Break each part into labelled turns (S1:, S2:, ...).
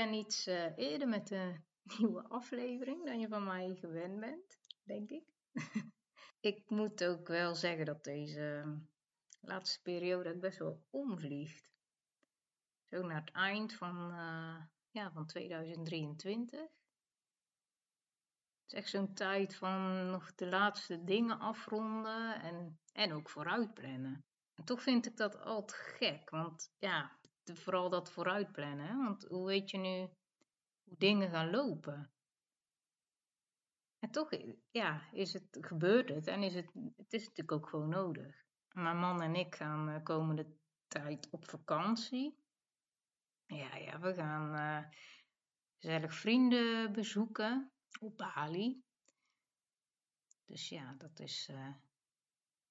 S1: Ben iets uh, eerder met een nieuwe aflevering dan je van mij gewend bent, denk ik. ik moet ook wel zeggen dat deze laatste periode best wel omvliegt. Zo naar het eind van, uh, ja, van 2023. Het is echt zo'n tijd van nog de laatste dingen afronden en, en ook vooruitplannen. En toch vind ik dat altijd gek, want ja, vooral dat vooruitplannen. Want hoe weet je nu hoe dingen gaan lopen? En toch, ja, is het, gebeurt het en is het, het is natuurlijk ook gewoon nodig. Mijn man en ik gaan de eh, komende tijd op vakantie. Ja, ja, we gaan uh, gezellig vrienden bezoeken op Bali. Dus ja, dat is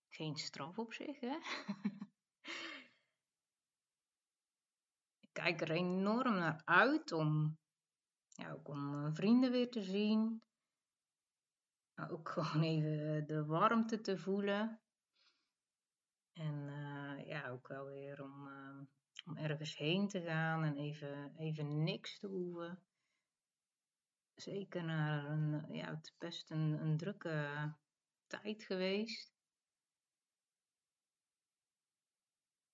S1: geen straf op zich, hè? kijk er enorm naar uit om, ook om vrienden weer te zien. Ook gewoon even de warmte te voelen. En uh, ja, ook wel weer om, om ergens heen te gaan en even, even niks te hoeven. Zeker naar een, ja, het is best een, een drukke tijd geweest.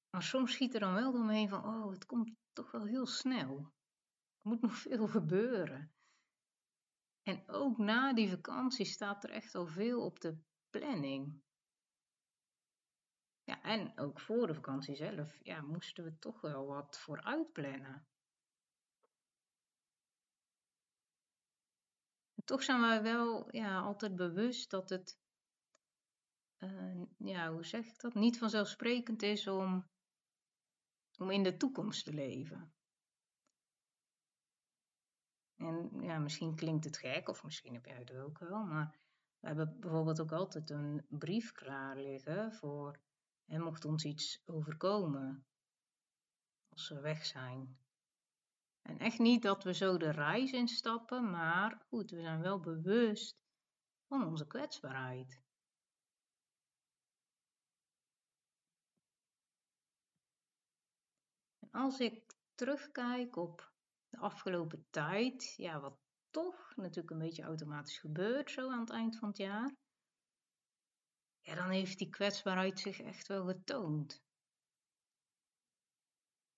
S1: Maar soms schiet er dan wel door me heen van, oh, het komt toch wel heel snel. Er moet nog veel gebeuren. En ook na die vakantie staat er echt al veel op de planning. Ja, en ook voor de vakantie zelf, ja, moesten we toch wel wat vooruit plannen. toch zijn wij wel ja, altijd bewust dat het, uh, ja, hoe zeg ik dat, niet vanzelfsprekend is om, om in de toekomst te leven. En ja, misschien klinkt het gek, of misschien heb jij het ook wel, maar we hebben bijvoorbeeld ook altijd een brief klaar liggen voor mocht ons iets overkomen als we weg zijn. En echt niet dat we zo de reis instappen, maar goed, we zijn wel bewust van onze kwetsbaarheid. Als ik terugkijk op de afgelopen tijd, ja, wat toch natuurlijk een beetje automatisch gebeurt zo aan het eind van het jaar, ja, dan heeft die kwetsbaarheid zich echt wel getoond.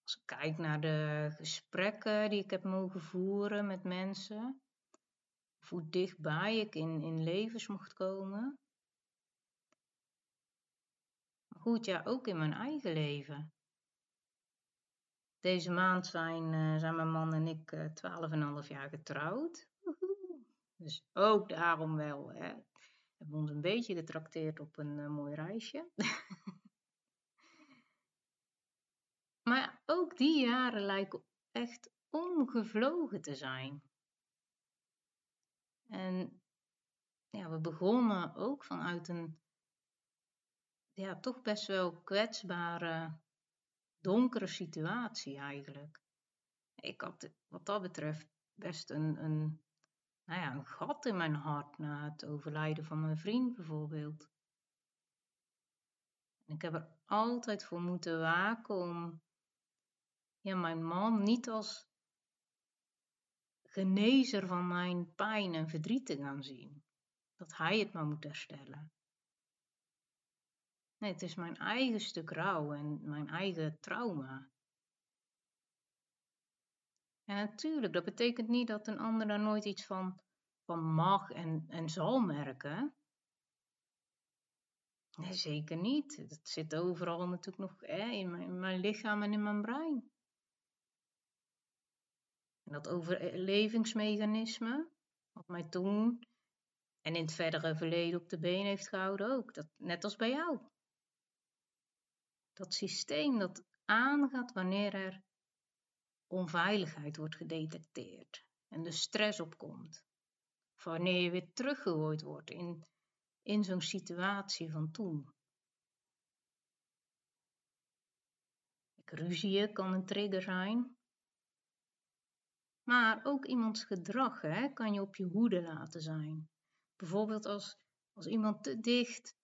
S1: Als ik kijk naar de gesprekken die ik heb mogen voeren met mensen, of hoe dichtbij ik in, in levens mocht komen. Goed, ja, ook in mijn eigen leven. Deze maand zijn, uh, zijn mijn man en ik uh, eh, 12,5 jaar getrouwd. Dus ook daarom wel. Hè hebben ons een beetje getrakteerd op een uh, mooi reisje. maar ook die jaren lijken echt omgevlogen te zijn. En ja, we begonnen ook vanuit een ja, toch best wel kwetsbare, donkere situatie eigenlijk. Ik had wat dat betreft best een, een nou ja, een gat in mijn hart na het overlijden van mijn vriend bijvoorbeeld. En ik heb er altijd voor moeten waken om ja, mijn man niet als genezer van mijn pijn en verdriet te gaan zien. Dat hij het maar moet herstellen. Nee, het is mijn eigen stuk rouw en mijn eigen trauma. En natuurlijk, dat betekent niet dat een ander daar nooit iets van, van mag en, en zal merken. Nee, zeker niet. Dat zit overal natuurlijk nog hè, in, mijn, mijn lichaam en in mijn brein. En dat overlevingsmechanisme, wat mij toen en in het verdere verleden op de been heeft gehouden ook. Dat, net als bij jou. Dat systeem dat aangaat wanneer er onveiligheid wordt gedetecteerd en de stress opkomt. Of wanneer je weer teruggegooid wordt in, in zo'n situatie van toen. Ruzie kan een trigger zijn. Maar ook iemands gedrag hè, kan je op je hoede laten zijn. Bijvoorbeeld als, als iemand te dicht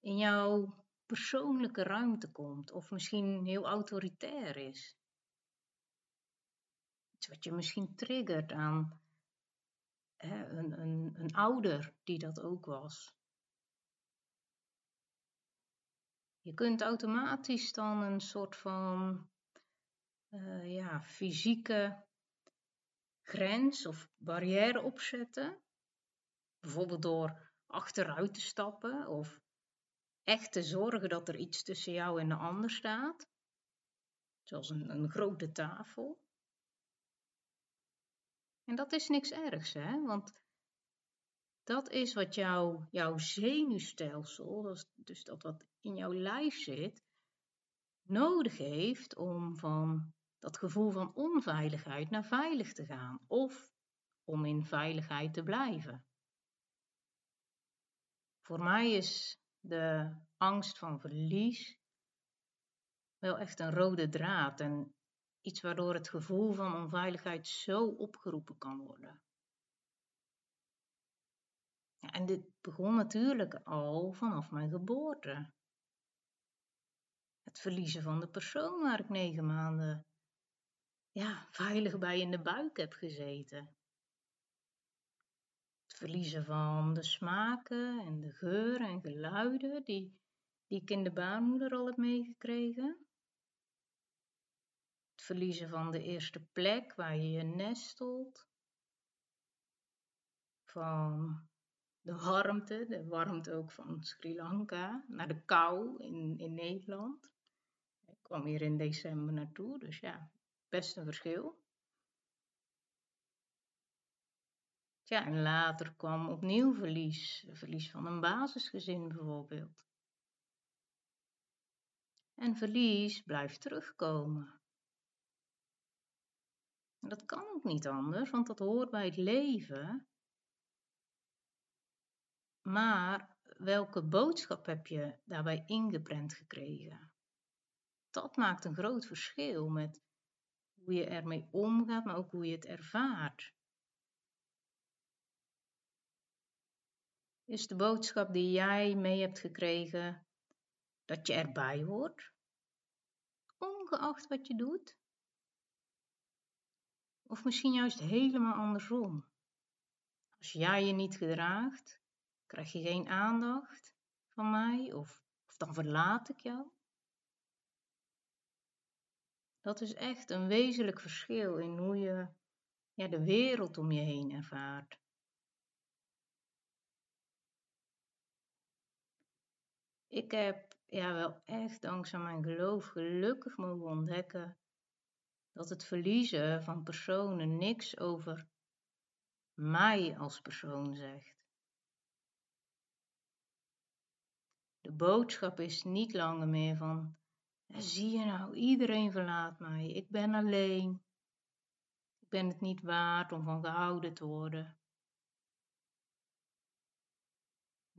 S1: in jouw persoonlijke ruimte komt of misschien heel autoritair is. Iets wat je misschien triggert aan hè, een, een, een ouder die dat ook was. Je kunt automatisch dan een soort van uh, ja, fysieke grens of barrière opzetten. Bijvoorbeeld door achteruit te stappen of echt te zorgen dat er iets tussen jou en de ander staat. Zoals een, een grote tafel. En dat is niks ergs, hè? Want dat is wat jouw, jouw zenuwstelsel, is dus dat wat in jouw lijf zit, nodig heeft om van dat gevoel van onveiligheid naar veilig te gaan of om in veiligheid te blijven. Voor mij is de angst van verlies wel echt een rode draad en iets waardoor het gevoel van onveiligheid zo opgeroepen kan worden. En dit begon natuurlijk al vanaf mijn geboorte. Het verliezen van de persoon waar ik negen maanden ja, veilig bij in de buik heb gezeten. Verliezen van de smaken en de geuren en geluiden die, die ik in de baarmoeder al heb meegekregen. Het verliezen van de eerste plek waar je je nestelt. Van de warmte, de warmte ook van Sri Lanka, naar de kou in, in Nederland. Ik kwam hier in december naartoe, dus ja, best een verschil. Ja, en later kwam opnieuw verlies, verlies van een basisgezin bijvoorbeeld. En verlies blijft terugkomen. En dat kan ook niet anders, want dat hoort bij het leven. Maar welke boodschap heb je daarbij ingeprent gekregen? Dat maakt een groot verschil met hoe je ermee omgaat, maar ook hoe je het ervaart. Is de boodschap die jij mee hebt gekregen dat je erbij hoort, ongeacht wat je doet? Of misschien juist helemaal andersom. Als jij je niet gedraagt, krijg je geen aandacht van mij of, of dan verlaat ik jou? Dat is echt een wezenlijk verschil in hoe je ja, de wereld om je heen ervaart. Ik heb ja, wel echt dankzij mijn geloof gelukkig mogen ontdekken dat het verliezen van personen niks over mij als persoon zegt. De boodschap is niet langer meer van zie je nou, iedereen verlaat mij. Ik ben alleen. Ik ben het niet waard om van gehouden te worden.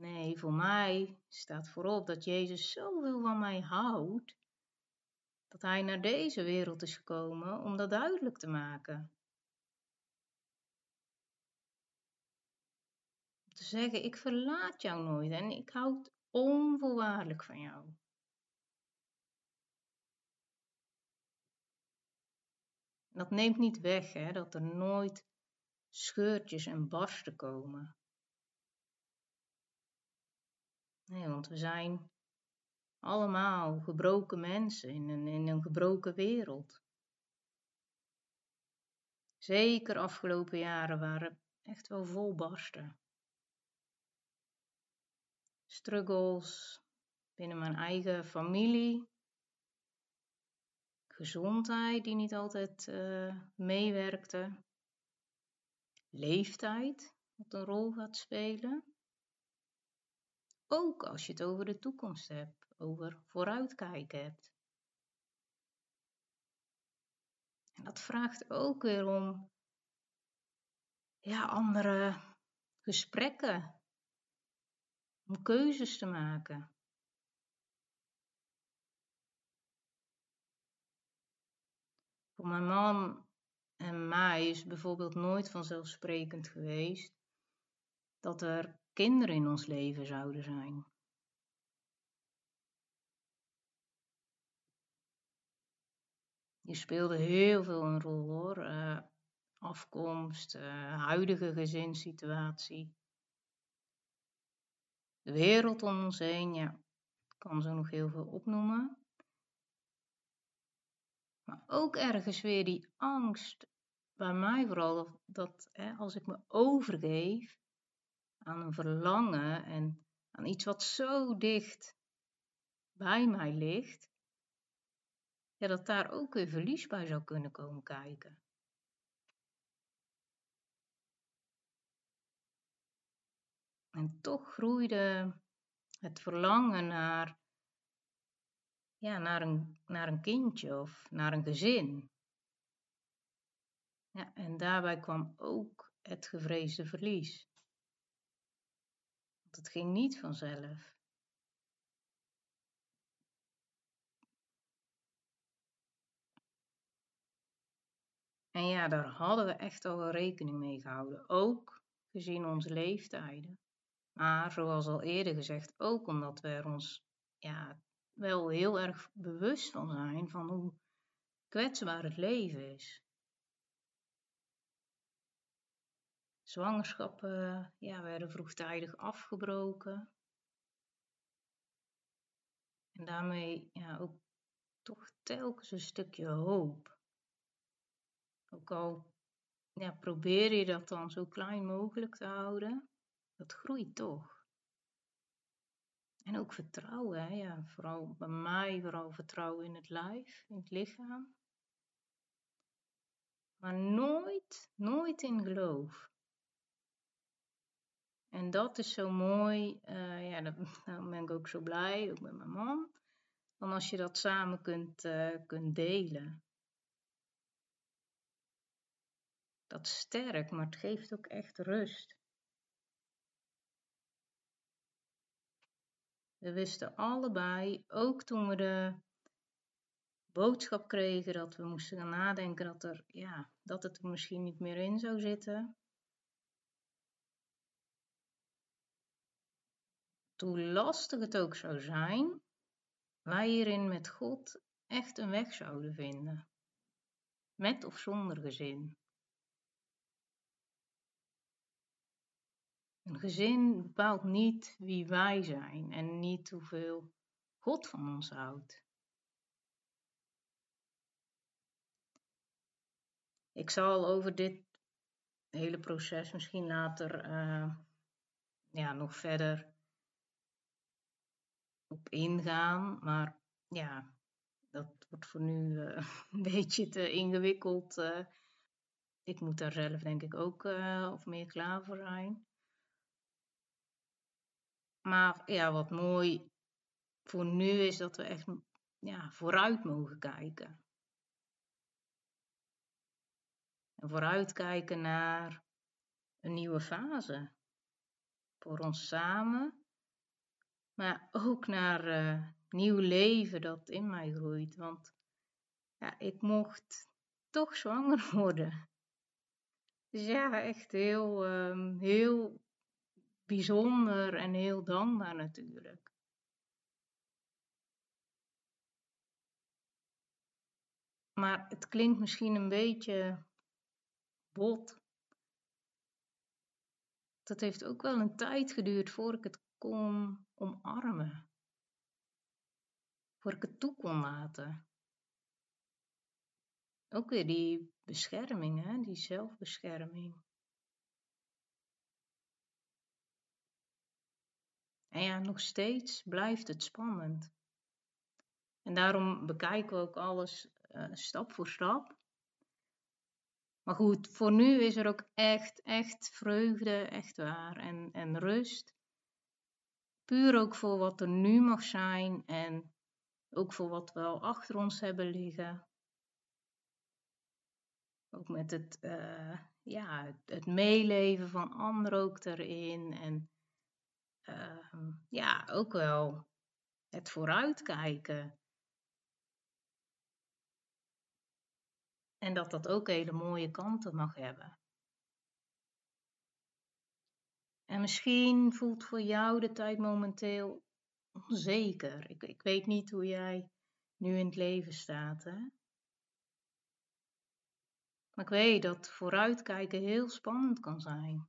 S1: Nee, voor mij staat voorop dat Jezus zoveel van mij houdt, dat Hij naar deze wereld is gekomen om dat duidelijk te maken. Om te zeggen, ik verlaat jou nooit en ik houd onvoorwaardelijk van jou. dat neemt niet weg hè, dat er nooit scheurtjes en barsten komen. Nee, want we zijn allemaal gebroken mensen in een, in een gebroken wereld. Zeker afgelopen jaren waren echt wel vol barsten. Struggles binnen mijn eigen familie, gezondheid die niet altijd uh, meewerkte, leeftijd wat een rol gaat spelen. Ook als je het over de toekomst hebt, over vooruitkijken hebt. En dat vraagt ook weer om ja, andere gesprekken, om keuzes te maken. Voor mijn man en mij is bijvoorbeeld nooit vanzelfsprekend geweest dat er kinderen in ons leven zouden zijn. Die speelde heel veel een rol hoor. Uh, afkomst, uh, huidige gezinssituatie. De wereld om ons heen, ja, kan zo nog heel veel opnoemen. Maar ook ergens weer die angst, bij mij vooral, dat hè, als ik me overgeef aan een verlangen en aan iets wat zo dicht bij mij ligt, ja, dat daar ook weer verlies bij zou kunnen komen kijken. En toch groeide het verlangen naar, ja, naar, een, naar een kindje of naar een gezin. Ja, en daarbij kwam ook het gevreesde verlies. Het ging niet vanzelf. En ja, daar hadden we echt al rekening mee gehouden, ook gezien onze leeftijden. Maar zoals al eerder gezegd, ook omdat we er ons ja, wel heel erg bewust van zijn van hoe kwetsbaar het leven is. Zwangerschappen ja, werden vroegtijdig afgebroken. En daarmee ja, ook toch telkens een stukje hoop. Ook al probeer je dat dan zo klein mogelijk te houden, dat groeit toch. En ook vertrouwen? Ja, vooral bij mij, vooral vertrouwen in het lijf, in het lichaam. Maar nooit, nooit in geloof. En dat is zo mooi, uh, ja, dan ben ik ook zo blij, ook met mijn man. Dan als je dat samen kunt, uh, kunt delen. Dat is sterk, maar het geeft ook echt rust. We wisten allebei, ook toen we de boodschap kregen dat we moesten gaan nadenken dat, er, ja, dat het er misschien niet meer in zou zitten. Hoe lastig het ook zou zijn, wij hierin met God echt een weg zouden vinden. Met of zonder gezin. Een gezin bepaalt niet wie wij zijn en niet hoeveel God van ons houdt. Ik zal over dit hele proces misschien later uh, ja, nog verder op ingaan, maar ja, dat wordt voor nu uh, een beetje te ingewikkeld. Uh, ik moet daar zelf denk ik ook of meer klaar voor zijn. Maar ja, wat mooi voor nu is dat we echt ja, vooruit mogen kijken. En vooruitkijken naar een nieuwe fase. Voor ons samen, maar ook naar uh, nieuw leven dat in mij groeit. Want ja, ik mocht toch zwanger worden. Dus ja, echt heel, um, heel bijzonder en heel dankbaar natuurlijk. Maar het klinkt misschien een beetje bot. Dat heeft ook wel een tijd geduurd voor ik het kon omarmen. Voor ik het toe kon laten. Ook weer die bescherming, hè? die zelfbescherming. En ja, nog steeds blijft het spannend. En daarom bekijken we ook alles uh, stap voor stap. Maar goed, voor nu is er ook echt, echt vreugde, echt waar. En, en rust. Puur ook voor wat er nu mag zijn en ook voor wat we al achter ons hebben liggen. Ook met het, uh, ja, het, meeleven van anderen ook erin. En uh, ja, ook wel het vooruitkijken. En dat dat ook hele mooie kanten mag hebben. En misschien voelt voor jou de tijd momenteel onzeker. Ik, ik weet niet hoe jij nu in het leven staat. Hè? Maar ik weet dat vooruitkijken heel spannend kan zijn.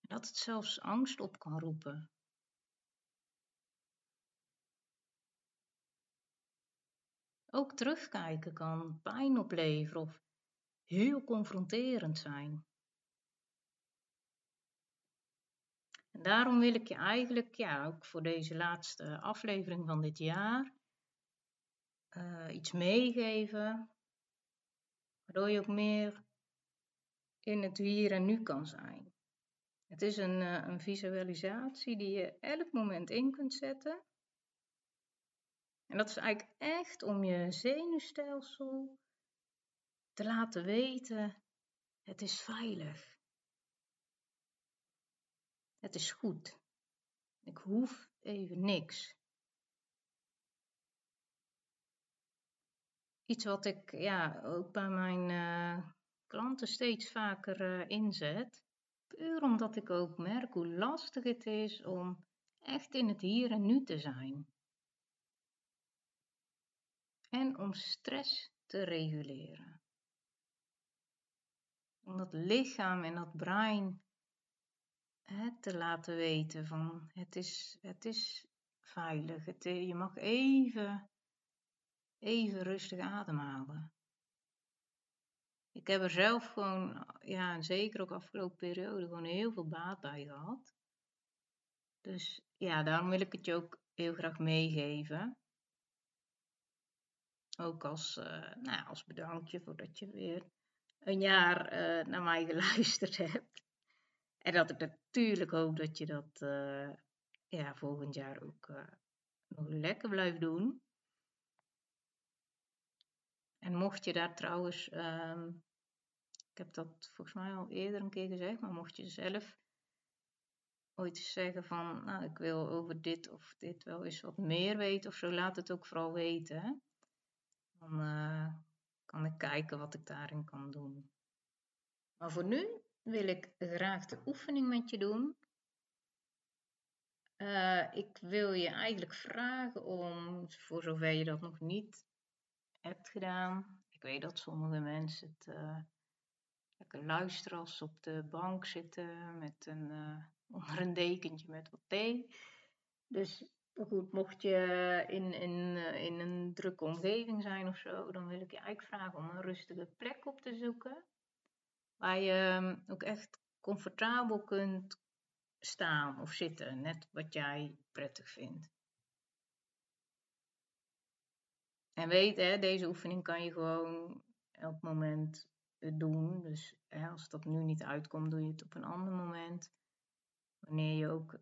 S1: En dat het zelfs angst op kan roepen. Ook terugkijken kan pijn opleveren of heel confronterend zijn. En daarom wil ik je eigenlijk, ja, ook voor deze laatste aflevering van dit jaar, uh, iets meegeven, waardoor je ook meer in het hier en nu kan zijn. Het is een, uh, een visualisatie die je elk moment in kunt zetten. En dat is eigenlijk echt om je zenuwstelsel te laten weten: het is veilig. Het is goed. Ik hoef even niks. Iets wat ik ja, ook bij mijn uh, klanten steeds vaker uh, inzet. Puur omdat ik ook merk hoe lastig het is om echt in het hier en nu te zijn. En om stress te reguleren. Om dat lichaam en dat brein te laten weten van het is, het is veilig. Het, je mag even, even rustig ademhalen. Ik heb er zelf gewoon, ja, en zeker ook afgelopen periode, gewoon heel veel baat bij gehad. Dus ja, daarom wil ik het je ook heel graag meegeven. Ook als, uh, nou, als bedankje voordat je weer een jaar uh, naar mij geluisterd hebt. En dat ik natuurlijk hoop dat je dat uh, ja, volgend jaar ook uh, nog lekker blijft doen. En mocht je daar trouwens, um, ik heb dat volgens mij al eerder een keer gezegd, maar mocht je zelf ooit zeggen van, nou ik wil over dit of dit wel eens wat meer weten of zo, laat het ook vooral weten. Dan uh, kan ik kijken wat ik daarin kan doen. Maar voor nu wil ik graag de oefening met je doen. Uh, ik wil je eigenlijk vragen om, voor zover je dat nog niet hebt gedaan. Ik weet dat sommige mensen het uh, lekker luisteren als ze op de bank zitten met een, uh, onder een dekentje met wat thee. Dus goed, mocht je in, in, in een drukke omgeving zijn of zo, dan wil ik je eigenlijk vragen om een rustige plek op te zoeken. Waar je ehm, ook echt comfortabel kunt staan of zitten, net wat jij prettig vindt. En weet, hè, deze oefening kan je gewoon elk moment doen. Dus hè, als dat nu niet uitkomt, doe je het op een ander moment. Wanneer je ook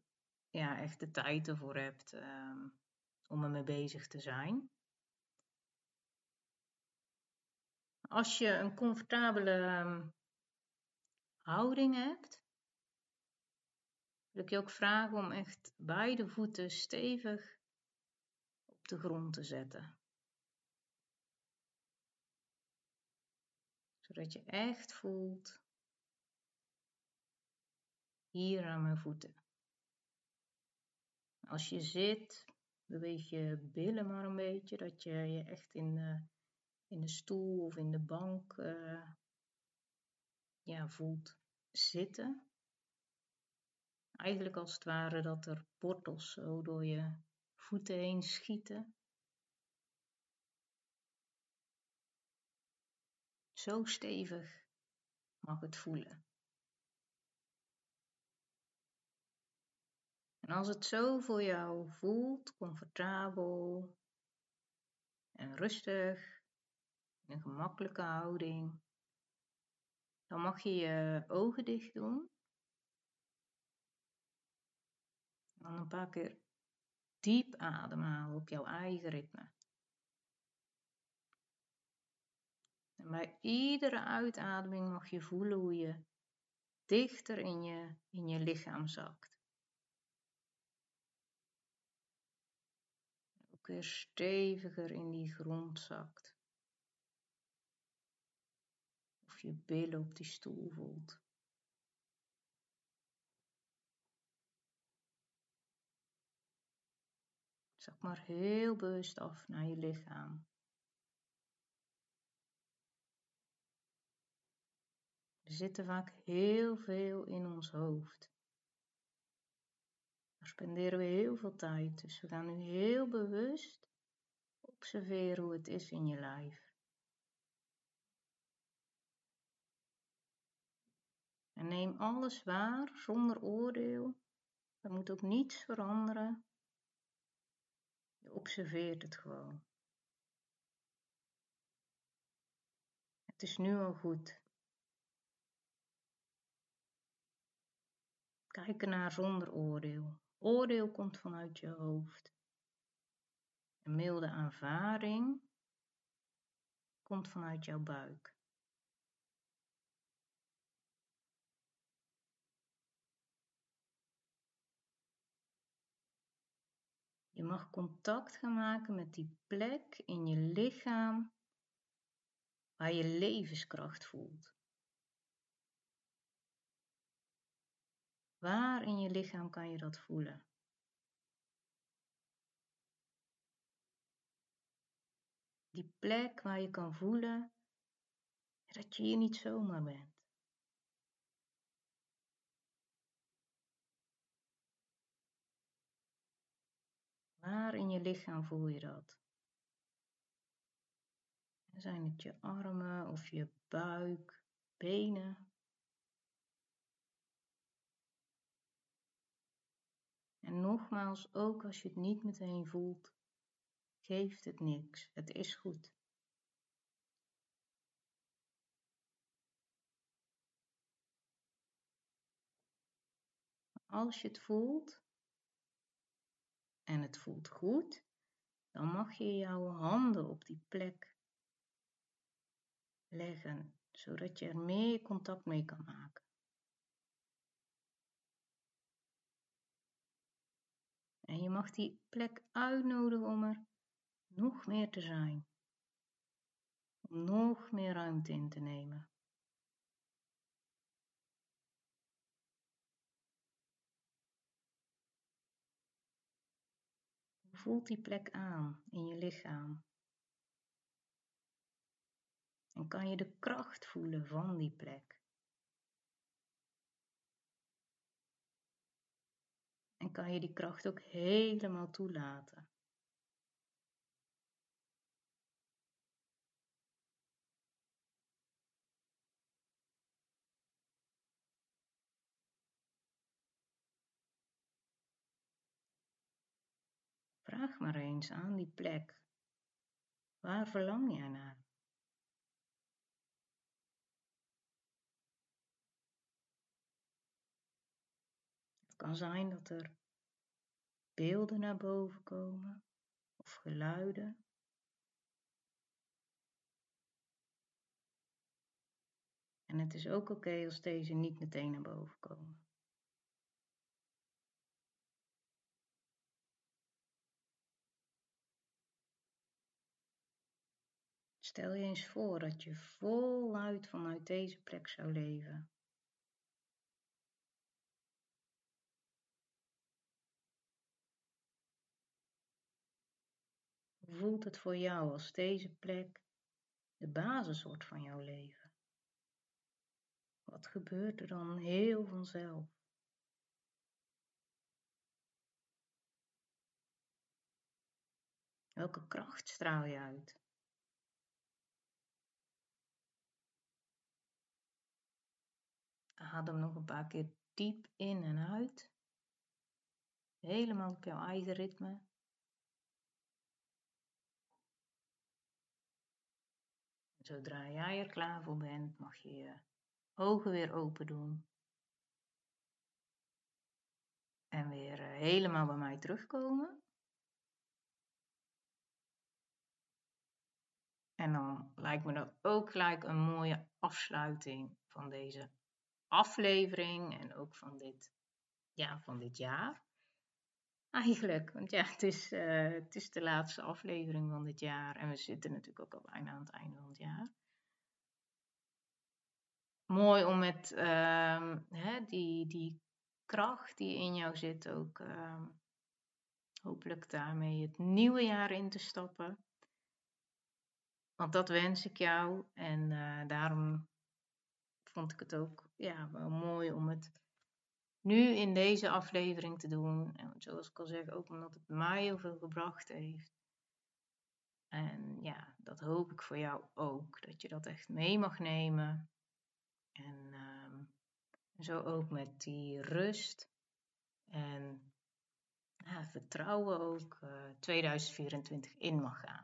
S1: ja, echt de tijd ervoor hebt um, om ermee bezig te zijn. Als je een comfortabele ehm, houding hebt, wil ik je ook vragen om echt beide voeten stevig op de grond te zetten. Zodat je echt voelt, hier aan mijn voeten. Als je zit, beweeg je billen maar een beetje, dat je je echt in de, in de stoel of in de bank uh, ja, voelt zitten. Eigenlijk als het ware dat er wortels zo door je voeten heen schieten. Zo stevig mag het voelen. En als het zo voor jou voelt, comfortabel en rustig, in een gemakkelijke houding, dan mag je je ogen dicht doen. Dan een paar keer diep ademhalen op jouw eigen ritme. En bij iedere uitademing mag je voelen hoe je dichter in je, in je lichaam zakt. Ook weer steviger in die grond zakt. Of je billen op die stoel voelt. Zak maar heel bewust af naar je lichaam. We zitten vaak heel veel in ons hoofd. Daar spenderen we heel veel tijd, dus we gaan nu heel bewust observeren hoe het is in je lijf. En neem alles waar zonder oordeel. Er moet ook niets veranderen. Je observeert het gewoon. Het is nu al goed. Kijk ernaar zonder oordeel. Oordeel komt vanuit je hoofd. Een milde aanvaring komt vanuit jouw buik. Je mag contact gaan maken met die plek in je lichaam waar je levenskracht voelt. Waar in je lichaam kan je dat voelen? Die plek waar je kan voelen dat je hier niet zomaar bent. Waar in je lichaam voel je dat? Zijn het je armen of je buik, benen? En nogmaals, ook als je het niet meteen voelt, geeft het niks. Het is goed. Als je het voelt en het voelt goed, dan mag je jouw handen op die plek leggen, zodat je er meer contact mee kan maken. En je mag die plek uitnodigen om er nog meer te zijn. Om nog meer ruimte in te nemen. Voelt die plek aan in je lichaam. En kan je de kracht voelen van die plek. En kan je die kracht ook helemaal toelaten. Maar eens aan die plek. Waar verlang jij naar? Het kan zijn dat er beelden naar boven komen of geluiden. En het is ook oké als deze niet meteen naar boven komen. Stel je eens voor dat je voluit vanuit deze plek zou leven. Hoe voelt het voor jou als deze plek de basis wordt van jouw leven? Wat gebeurt er dan heel vanzelf? Welke kracht straal je uit? Adem nog een paar keer diep in en uit. Helemaal op jouw eigen ritme. Zodra jij er klaar voor bent, mag je je ogen weer open doen. En weer eh, helemaal bij mij terugkomen. En dan lijkt me dat ook gelijk een mooie afsluiting van deze aflevering en ook van dit, ja, van dit jaar. Eigenlijk, want ja, het is, uh, het is de laatste aflevering van dit jaar en we zitten natuurlijk ook al bijna aan het einde van het jaar. Mooi om met uh, hè, die, die kracht die in jou zit ook uh, hopelijk daarmee het nieuwe jaar in te stappen. Want dat wens ik jou en uh, daarom vond ik het ook ja, wel mooi om het nu in deze aflevering te doen. En zoals ik al zeg, ook omdat het mij heel veel gebracht heeft. En ja, dat hoop ik voor jou ook. Dat je dat echt mee mag nemen. En um, zo ook met die rust en ja, vertrouwen ook uh, 2024 in mag gaan.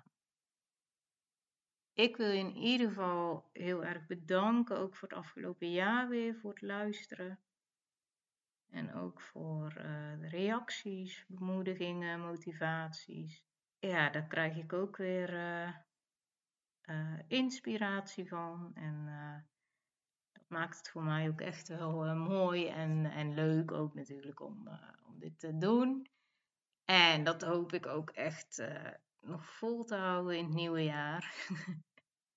S1: Ik wil je in ieder geval heel erg bedanken, ook voor het afgelopen jaar weer, voor het luisteren. En ook voor uh, de reacties, bemoedigingen, motivaties. Ja, daar krijg ik ook weer uh, uh, inspiratie van. En dat maakt het voor mij ook echt wel mooi en, en leuk ook natuurlijk om, om dit te doen. En dat hoop ik ook echt nog vol te houden in het nieuwe jaar.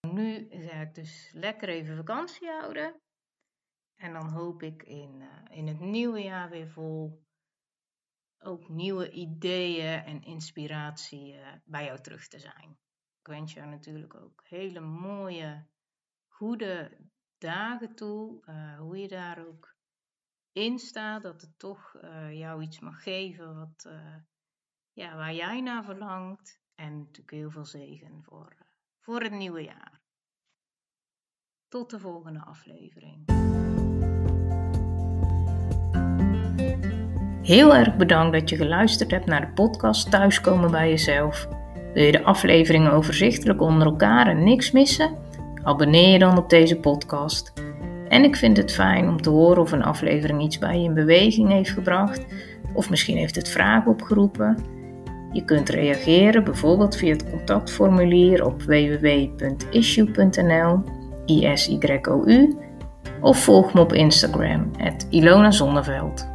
S1: nu ga ik dus lekker even vakantie houden. En dan hoop ik in, uh, in het nieuwe jaar weer vol ook nieuwe ideeën en inspiratie uh, bij jou terug te zijn. Ik wens jou natuurlijk ook hele mooie, goede dagen toe. Uh, hoe je daar ook in staat, dat het toch jou iets mag geven wat, ja, waar jij naar verlangt. En natuurlijk heel veel zegen voor, voor het nieuwe jaar. Tot de volgende aflevering. Heel erg bedankt dat je geluisterd hebt naar de podcast Thuiskomen bij jezelf. Wil je de afleveringen overzichtelijk onder elkaar en niks missen? Abonneer je dan op deze podcast. En ik vind het fijn om te horen of een aflevering iets bij je in beweging heeft gebracht, of misschien heeft het vragen opgeroepen. Je kunt reageren bijvoorbeeld via het contactformulier op www.issue.nl ISYOU of volg me op Instagram, Ilona Zonneveld.